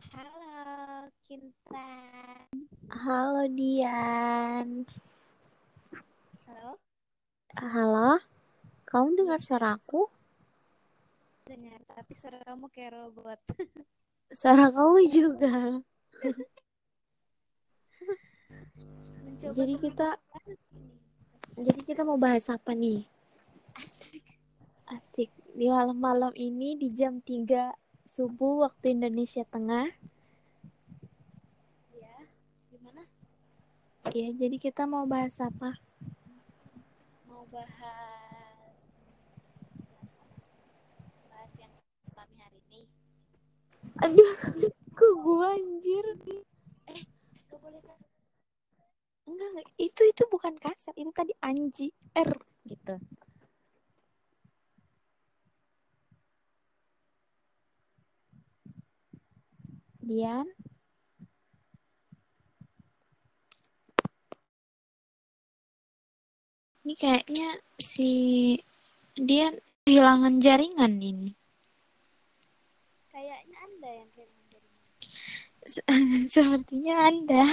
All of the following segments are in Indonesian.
Halo, Kintan. Halo Dian. Halo, Halo. Kamu dengar Iya. suaraku? dengar tapi suara kamu kayak robot. Suara kamu juga. Jadi kita jadi kita mau bahas apa nih? Asik. Asik. Di malam-malam ini di jam 3 subuh waktu Indonesia Tengah. Ya, gimana? Ya, jadi kita mau bahas apa? Mau bahas bahas yang kami hari ini. Aduh, kok gua anjir. Gak boleh kan? Enggak, enggak. Itu itu bukan kasar. Itu tadi anji R gitu. Dian. Ini kayaknya si Dian kehilangan jaringan ini. Kayaknya Anda yang kehilangan jaringan. Se- Sepertinya Anda.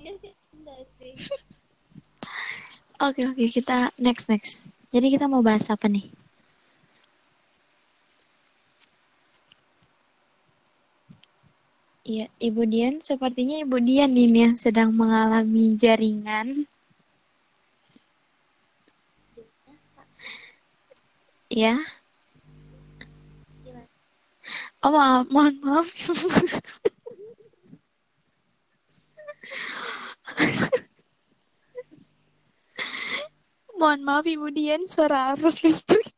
Iya sih, Anda sih. Oke, oke, kita next next. Jadi kita mau bahas apa nih? Iya, Ibu Dian, sepertinya Ibu Dian ini yang sedang mengalami jaringan. Ya, oh maaf, mohon maaf. mohon maaf Ibu Dian, suara arus listrik.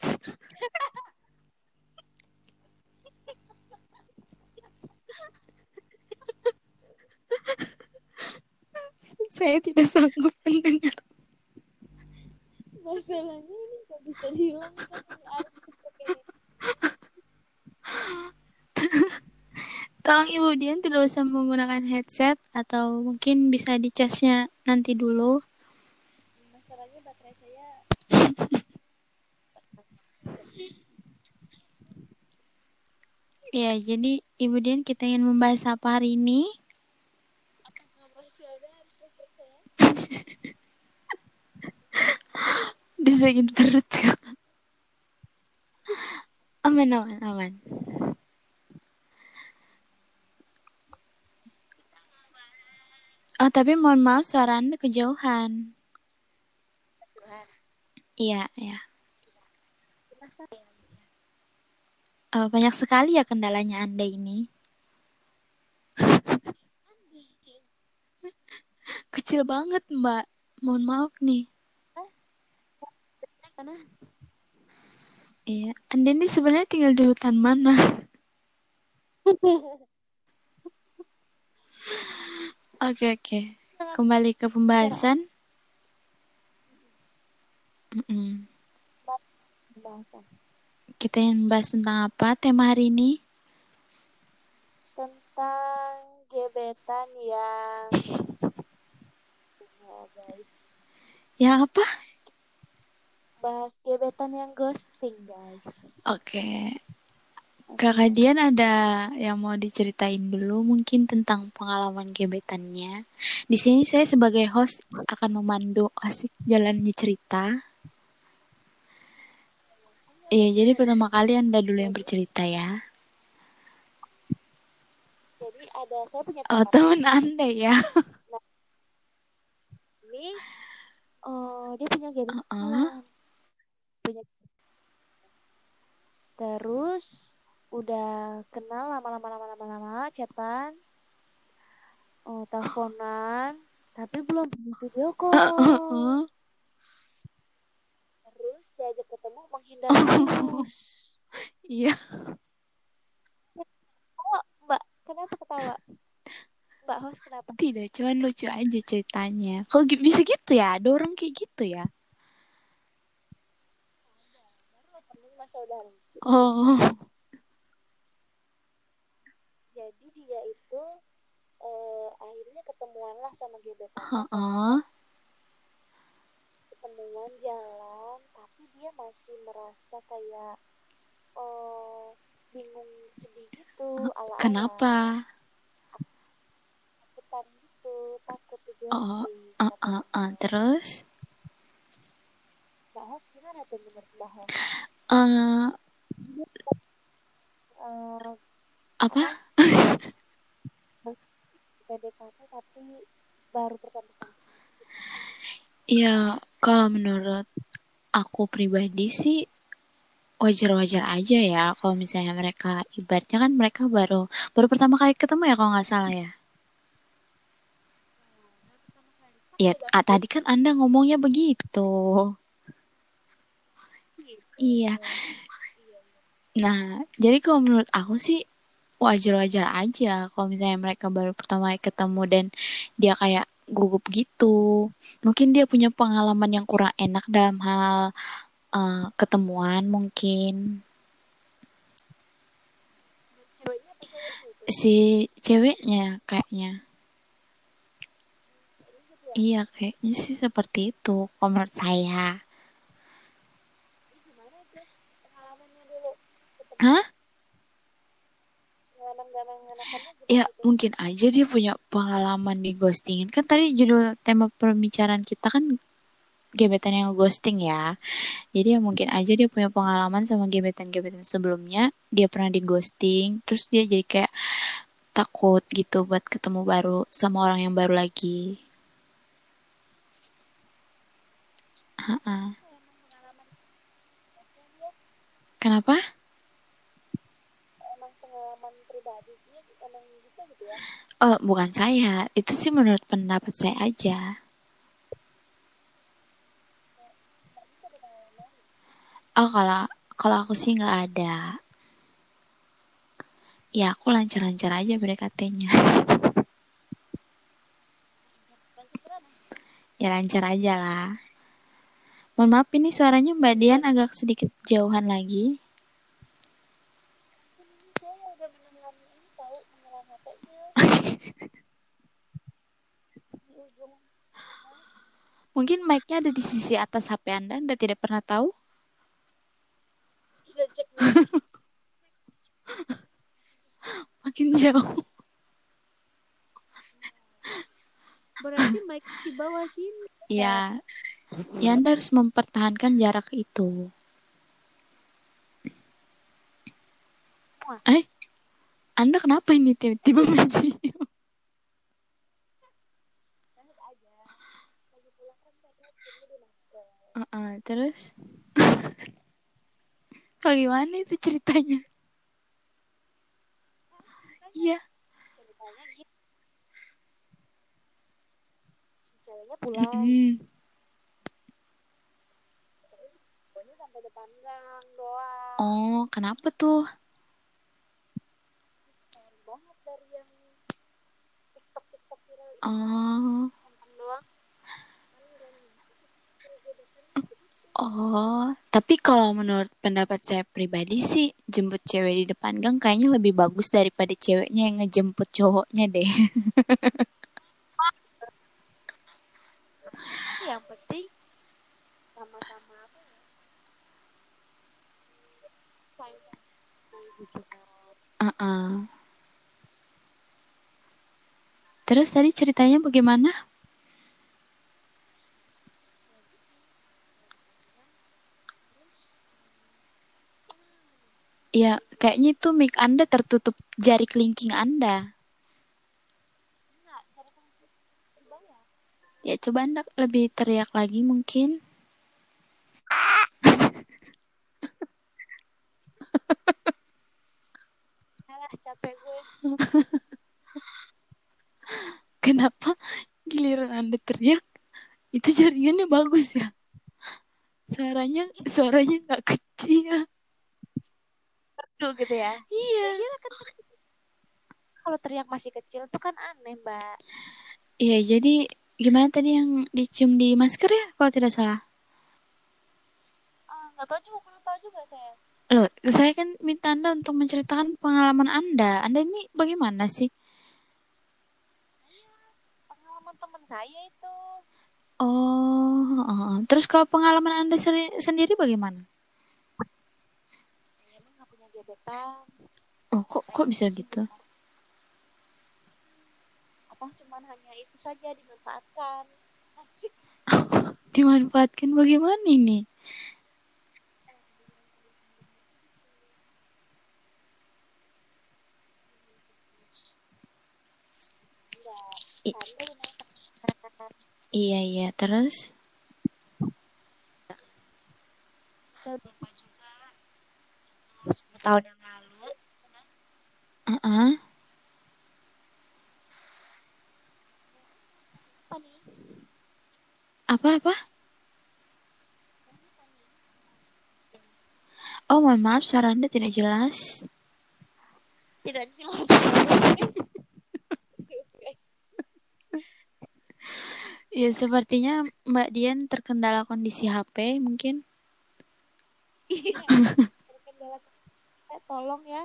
Saya tidak sanggup mendengar. Masalahnya ini gak bisa dihilangkan Tolong Ibu Dian tidak usah menggunakan headset atau mungkin bisa dicasnya nanti dulu. masalahnya baterai saya Ya, jadi Ibu Dian kita ingin membahas apa hari ini? masih ada harus repot ya. Disakit perut. Aman, aman, aman. Oh, tapi mohon maaf suara Anda kejauhan. Iya, iya. Ya? Eh, banyak sekali ya kendalanya Anda ini. Kecil banget, Mbak. Mohon maaf nih. Mana? Iya, Anda ini sebenarnya tinggal di hutan mana? Oke, oke. Kembali ke pembahasan. Pembahasan Kita ingin membahas tentang apa tema hari ini? tentang gebetan yang ya guys Ya apa? Bahas gebetan yang ghosting guys Oke. Kakak Dian ada yang mau diceritain dulu mungkin tentang pengalaman gebetannya. Di sini saya sebagai host akan memandu asik jalannya cerita. Iya, jadi pertama kali Anda dulu yang bercerita ya. jadi ada saya punya Oh, teman teman Anda ya. ini oh dia punya gebetan Uh-uh. Punya terus udah kenal lama-lama lama-lama lama chatan oh teleponan tapi belum pernah video call Uh-uh. terus diajak ketemu menghindar terus Iya. oh mbak kenapa ketawa mbak host kenapa Tidak, cuman lucu aja ceritanya. Kok bisa gitu ya? Ada orang kayak gitu ya? baru lucu Oh. jadi dia itu eh, akhirnya ketemuan lah sama gebetannya Heeh. ketemuan jalan tapi dia masih merasa kayak eh bingung sedih gitu ala-ala Kenapa? takutan gitu takut di Oh, ghosting uh, uh, uh. terus? Mbak Hos gimana tuh menurut Mbak Eh, apa? PDKT tapi baru pertama Ya, kalau menurut aku pribadi sih wajar-wajar aja ya kalau misalnya mereka ibaratnya kan mereka baru baru pertama kali ketemu ya kalau nggak salah ya. Ya, ah, tadi kan Anda ngomongnya begitu. Iya. Nah, jadi kalau menurut aku sih wajar-wajar aja kalau misalnya mereka baru pertama kali ketemu dan dia kayak gugup gitu. Mungkin dia punya pengalaman yang kurang enak dalam hal eh, ketemuan mungkin. Si ceweknya kayaknya. Iya, kayaknya sih seperti itu kalau menurut saya. Ini gimana itu pengalamannya dulu ketemu Hah? gimana Ya, mungkin aja dia punya pengalaman di ghostingin. Kan tadi judul tema pembicaraan kita kan gebetan yang ghosting ya. Jadi ya mungkin aja dia punya pengalaman sama gebetan-gebetan sebelumnya. Dia pernah di ghosting, terus dia jadi kayak takut gitu buat ketemu baru sama orang yang baru lagi. Ha-ha. Kenapa? emang pengalaman pribadi dia emang gitu gitu ya Oh, bukan saya. Itu sih menurut pendapat saya aja. Oh, kalau kalau aku sih nggak ada. Ya, aku lancar-lancar aja berapa ya lancar aja lah. Mohon maaf ini suaranya Mbak Dian agak sedikit jauhan lagi. ini saya udah menelan ini tahu menelan HP-nya di ujung Mungkin mic-nya ada di sisi atas HP Anda, Anda tidak pernah tahu? Makin jauh. berarti mic di bawah sini Ya, ya Anda harus mempertahankan jarak itu. Eh, Anda kenapa ini tiba-tiba mencium? Nangis aja lagi pulang kan saya ciumnya di masker Uh-uh, terus? Bagaimana itu ceritanya? Iya. ceritanya gitu si ceweknya pulang Mm-mm. terus pokoknya sampai depan gang doang Oh, kenapa tuh? banget dari yang tiktok tiktok viral Oh, nonton doang kan dan gebetan begitu oh. Tapi kalau menurut pendapat saya pribadi sih, jemput cewek di depan gang kayaknya lebih bagus daripada ceweknya yang ngejemput cowoknya deh. yang penting sama-sama apa ya kan Uh-uh. Terus tadi ceritanya bagaimana? Ya, kayaknya itu mic Anda tertutup jari kelingking Anda. bawah Ya, coba Anda lebih teriak lagi mungkin. alah capek gue Kenapa giliran Anda teriak, itu jaringannya bagus ya? Suaranya, suaranya nggak kecil. Aduh gitu ya Iya. iya kan kalau teriak masih kecil tuh kan aneh mbak Iya, jadi gimana tadi yang dicium di masker ya, kalau tidak salah? ah nggak tahu juga kurang tahu juga saya Loh, saya kan minta Anda untuk menceritakan pengalaman Anda. Anda ini bagaimana sih? pengalaman teman saya itu Oh, oh. terus kalau pengalaman Anda seri- sendiri bagaimana? Gebetan Oh, kok kok bisa gitu? Apa cuman hanya itu saja dimanfaatkan? Asik. Dimanfaatkan bagaimana ini? I- iya iya terus Saya lupa juga. Itu 10 tahun yang lalu. Apa nih? apa apa oh mohon maaf suara anda tidak jelas Tidak jelas. ya sepertinya Mbak Dian terkendala kondisi HP mungkin Iya. Tolong ya.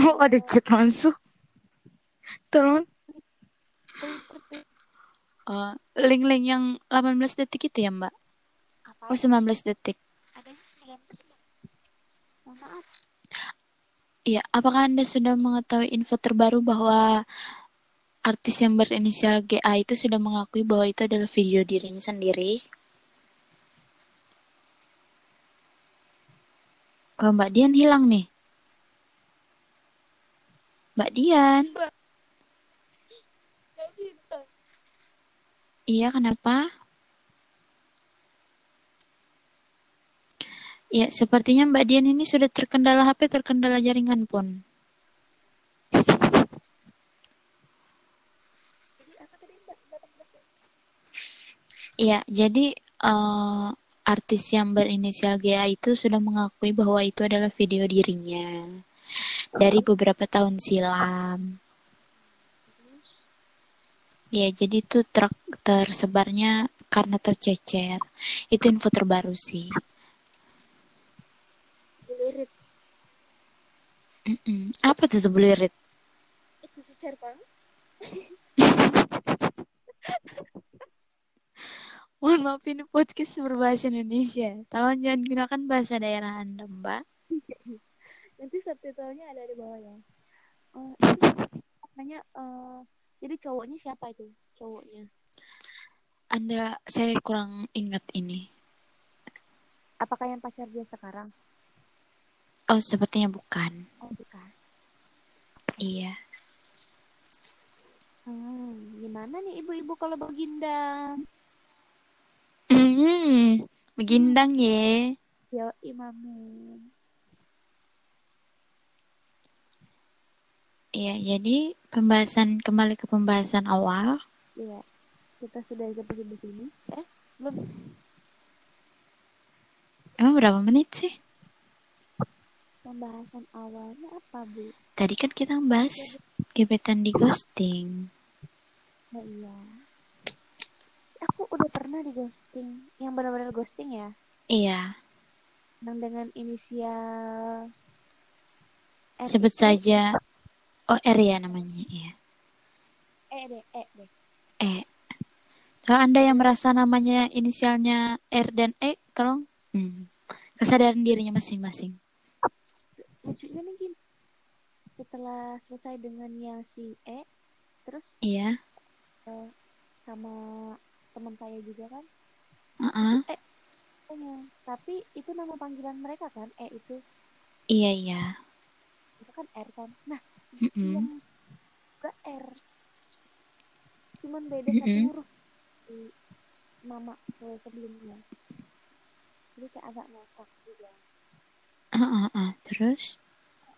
Oh ada chat masuk tolong Oh, link-link yang 18 detik itu ya Mbak apa? oh 19 detik Adanya 19 Mbak. Mohon maaf. Iya, apakah Anda sudah mengetahui info terbaru bahwa artis yang berinisial GA itu sudah mengakui bahwa itu adalah video dirinya sendiri? Oh, Mbak Dian hilang nih. Mbak Dian, iya kenapa? Ya, sepertinya Mbak Dian ini sudah terkendala HP, terkendala jaringan pun. Iya, jadi eh, artis yang berinisial GA itu sudah mengakui bahwa itu adalah video dirinya dari beberapa tahun silam. Ya, jadi itu ter tersebarnya karena tercecer. Itu info terbaru sih. dilirit. Mm-mm. Apa tuh tuh belirit? Itu cecer banget. Mohon maaf ini podcast berbahasa Indonesia. Tolong jangan gunakan bahasa daerah Anda, Mbak. Nanti subtitlenya ada di bawah ya. Eh, itu namanya eh jadi cowoknya siapa itu? Cowoknya. Anda saya kurang ingat ini. Apakah yang pacar dia sekarang? Oh, sepertinya bukan. Oh, bukan. Iya. Hmm, gimana nih ibu-ibu kalau begindang? Hmm, begindang ya. Yo, imamin. Iya, jadi pembahasan kembali ke pembahasan awal. Iya. Kita sudah sampai di sini. Eh, belum. Emang berapa menit sih? Pembahasan awalnya apa, Bu? Tadi kan kita membahas gebetan di ghosting. Oh iya. Aku udah pernah di ghosting. Yang benar-benar ghosting ya. Iya, Yang dengan inisial R sebut saja OR ya namanya. Iya. E deh, E deh. Eh, kalau Anda yang merasa namanya inisialnya R dan E, tolong hmm, kesadaran dirinya masing-masing. Lucunya nih gini. Setelah selesai dengan yang si E, terus Iya, eh, sama teman saya juga kan. Heeh. E namanya. Tapi itu nama panggilan mereka kan, E itu. iya iya. Itu kan R kan. Nah, Mm-mm. yang juga R. Cuman beda satu Mm-mm. huruf di nama sebelumnya. Jadi kayak agak ngakak juga. Heeh, heeh. Terus,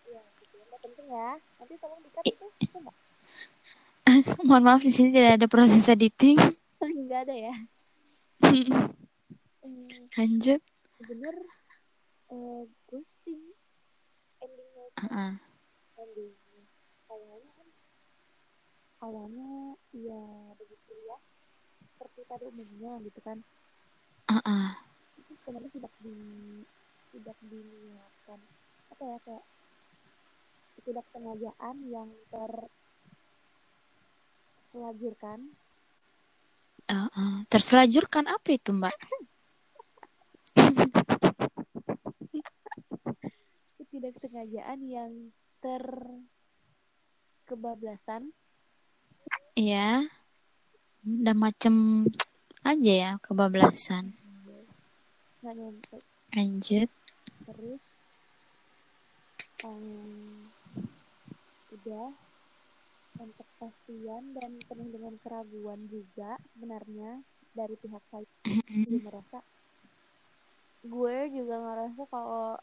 Iya, gitu. Nggak penting ya. Nanti tolong dikat itu. Coba. mohon maaf di sini tidak ada proses editing. Enggak ada ya. Lanjut. bener eh, ghosting endingnya itu Heeh. endingnya awalnya kan awalnya ya begitu ya seperti pada umumnya gitu kan Heeh. itu sebenarnya tidak di tidak diniatkan apa ya kayak tidak sengajaan yang ter Heeh. Terselajurkan apa itu, Mbak? ketidaksengajaan yang ter kebablasan Iya. Udah macem aja ya kebablasan. nggak nyampe Lanjut. terus um, udah untuk kepastian dan penuh dengan keraguan juga sebenarnya dari pihak saya Mm-mm. juga merasa gue juga ngerasa kalau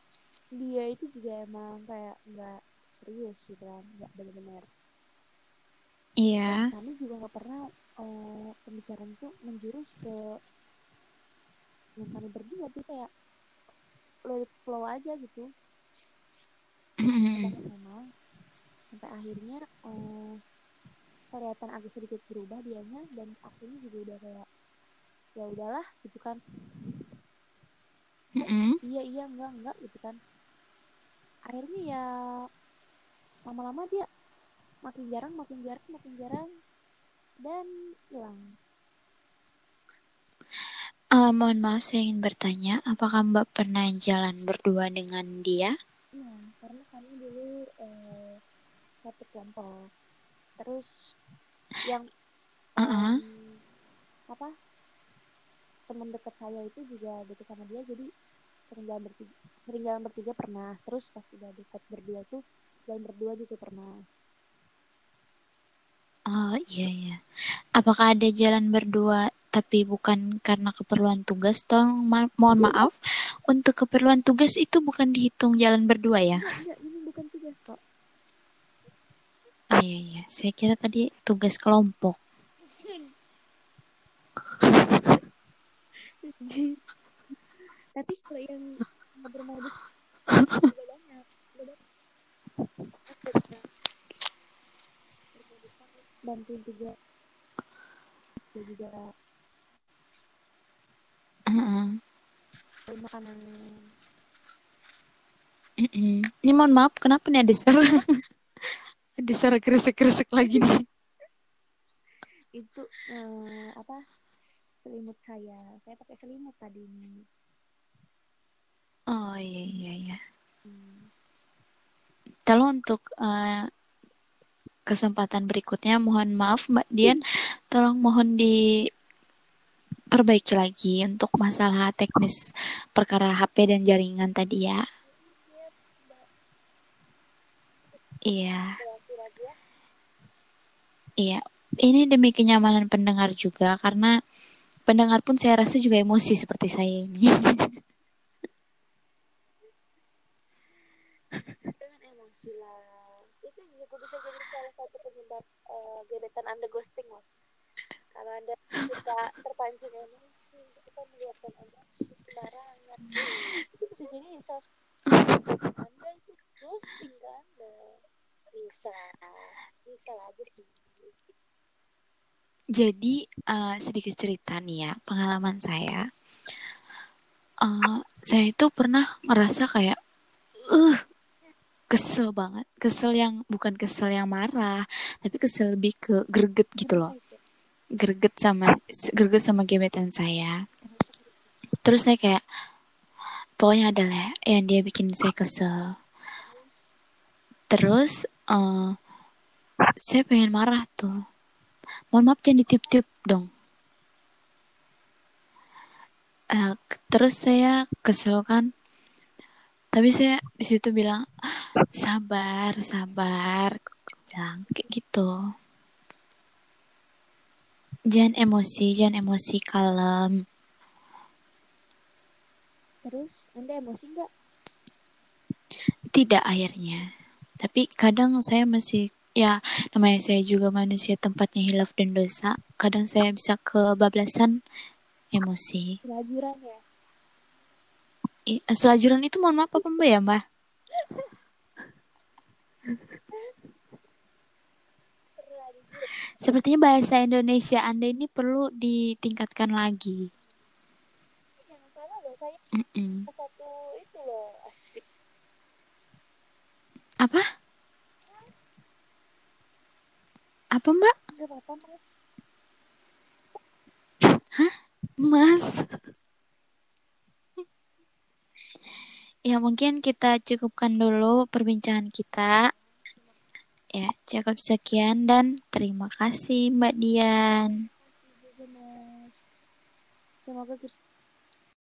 dia itu juga emang kayak nggak serius gitu kan nggak benar-benar Iya. dan kami juga nggak pernah eh, pembicaraan itu menjurus ke yang kami berdua tuh kayak it flow aja gitu memang sampai akhirnya eh, kelihatan agak sedikit berubah dianya dan akunya juga udah kayak ya udahlah gitu kan Mm-mm. iya iya enggak enggak gitu kan akhirnya ya lama-lama dia makin jarang makin jarang makin jarang dan hilang Eh, mohon maaf saya ingin bertanya, apakah Mbak pernah jalan berdua dengan dia? Iya, karena kami dulu eh, satu kelompok. Terus yang Uh-uh. em, apa teman dekat saya itu juga dekat sama dia, jadi sering jalan bertiga, sering jalan bertiga pernah. Terus pas udah dekat berdua tuh jalan berdua juga pernah. Oh iya iya. Apakah ada jalan berdua tapi bukan karena keperluan tugas? Tolong ma- mohon maaf, untuk keperluan tugas itu bukan dihitung jalan berdua ya? Ini bukan tugas kok. Oh iya iya. Saya kira tadi tugas kelompok. Tapi kalau yang bermodus bantuin juga juga Uh-uh. beli makanan Mm-mm. Ini mohon maaf, kenapa nih ada suara? suara kresek-kresek lagi nih. itu eh, apa selimut saya saya pakai selimut tadi ini Oh iya iya iya. hmm. Tolong untuk eh, kesempatan berikutnya mohon maaf Mbak Dian, tolong mohon diperbaiki lagi untuk masalah teknis perkara HP dan jaringan tadi ya. Iya, ya iya. Ini demi kenyamanan pendengar juga karena pendengar pun saya rasa juga emosi seperti saya ini. dengan emosi lah itu juga bisa jadi salah satu penyebab eh, gebetan anda ghosting loh kalau anda suka terpancing emosi suka melihatkan emosi sembarangan itu bisa jadi salah satu anda itu ghosting kan Nah, bisa bisa aja sih Jadi eh, sedikit cerita nih ya pengalaman saya. Eh, saya itu pernah ngerasa kayak, uh, kesel banget, kesel yang bukan kesel yang marah, tapi kesel lebih ke greget gitu loh, greget sama greget sama gebetan saya. Terus saya kayak, pokoknya ada lah yang dia bikin saya kesel. Terus eh, saya pengen marah tuh. Mohon maaf jangan ditip-tip dong. Eh, k- terus saya kesel kan. Tapi saya di situ bilang sabar, sabar. Bilang kayak gitu. Jangan emosi, jangan emosi, kalem. terus anda emosi nggak Tidak akhirnya. Tapi kadang saya masih ya namanya saya juga manusia tempatnya hilaf dan dosa. Kadang saya bisa kebablasan emosi. kelajuran ya I- Selajuran itu mohon maaf apa mbak ya mbak? Sepertinya bahasa Indonesia Anda ini perlu ditingkatkan lagi. jangan salah loh saya Mm-mm. satu itu loh asik Apa? Apa mbak? nggak apa-apa mas Mas? ya mungkin kita cukupkan dulu perbincangan kita. Ya, cukup sekian dan terima kasih Mbak Dian. Terima kasih. Semoga kita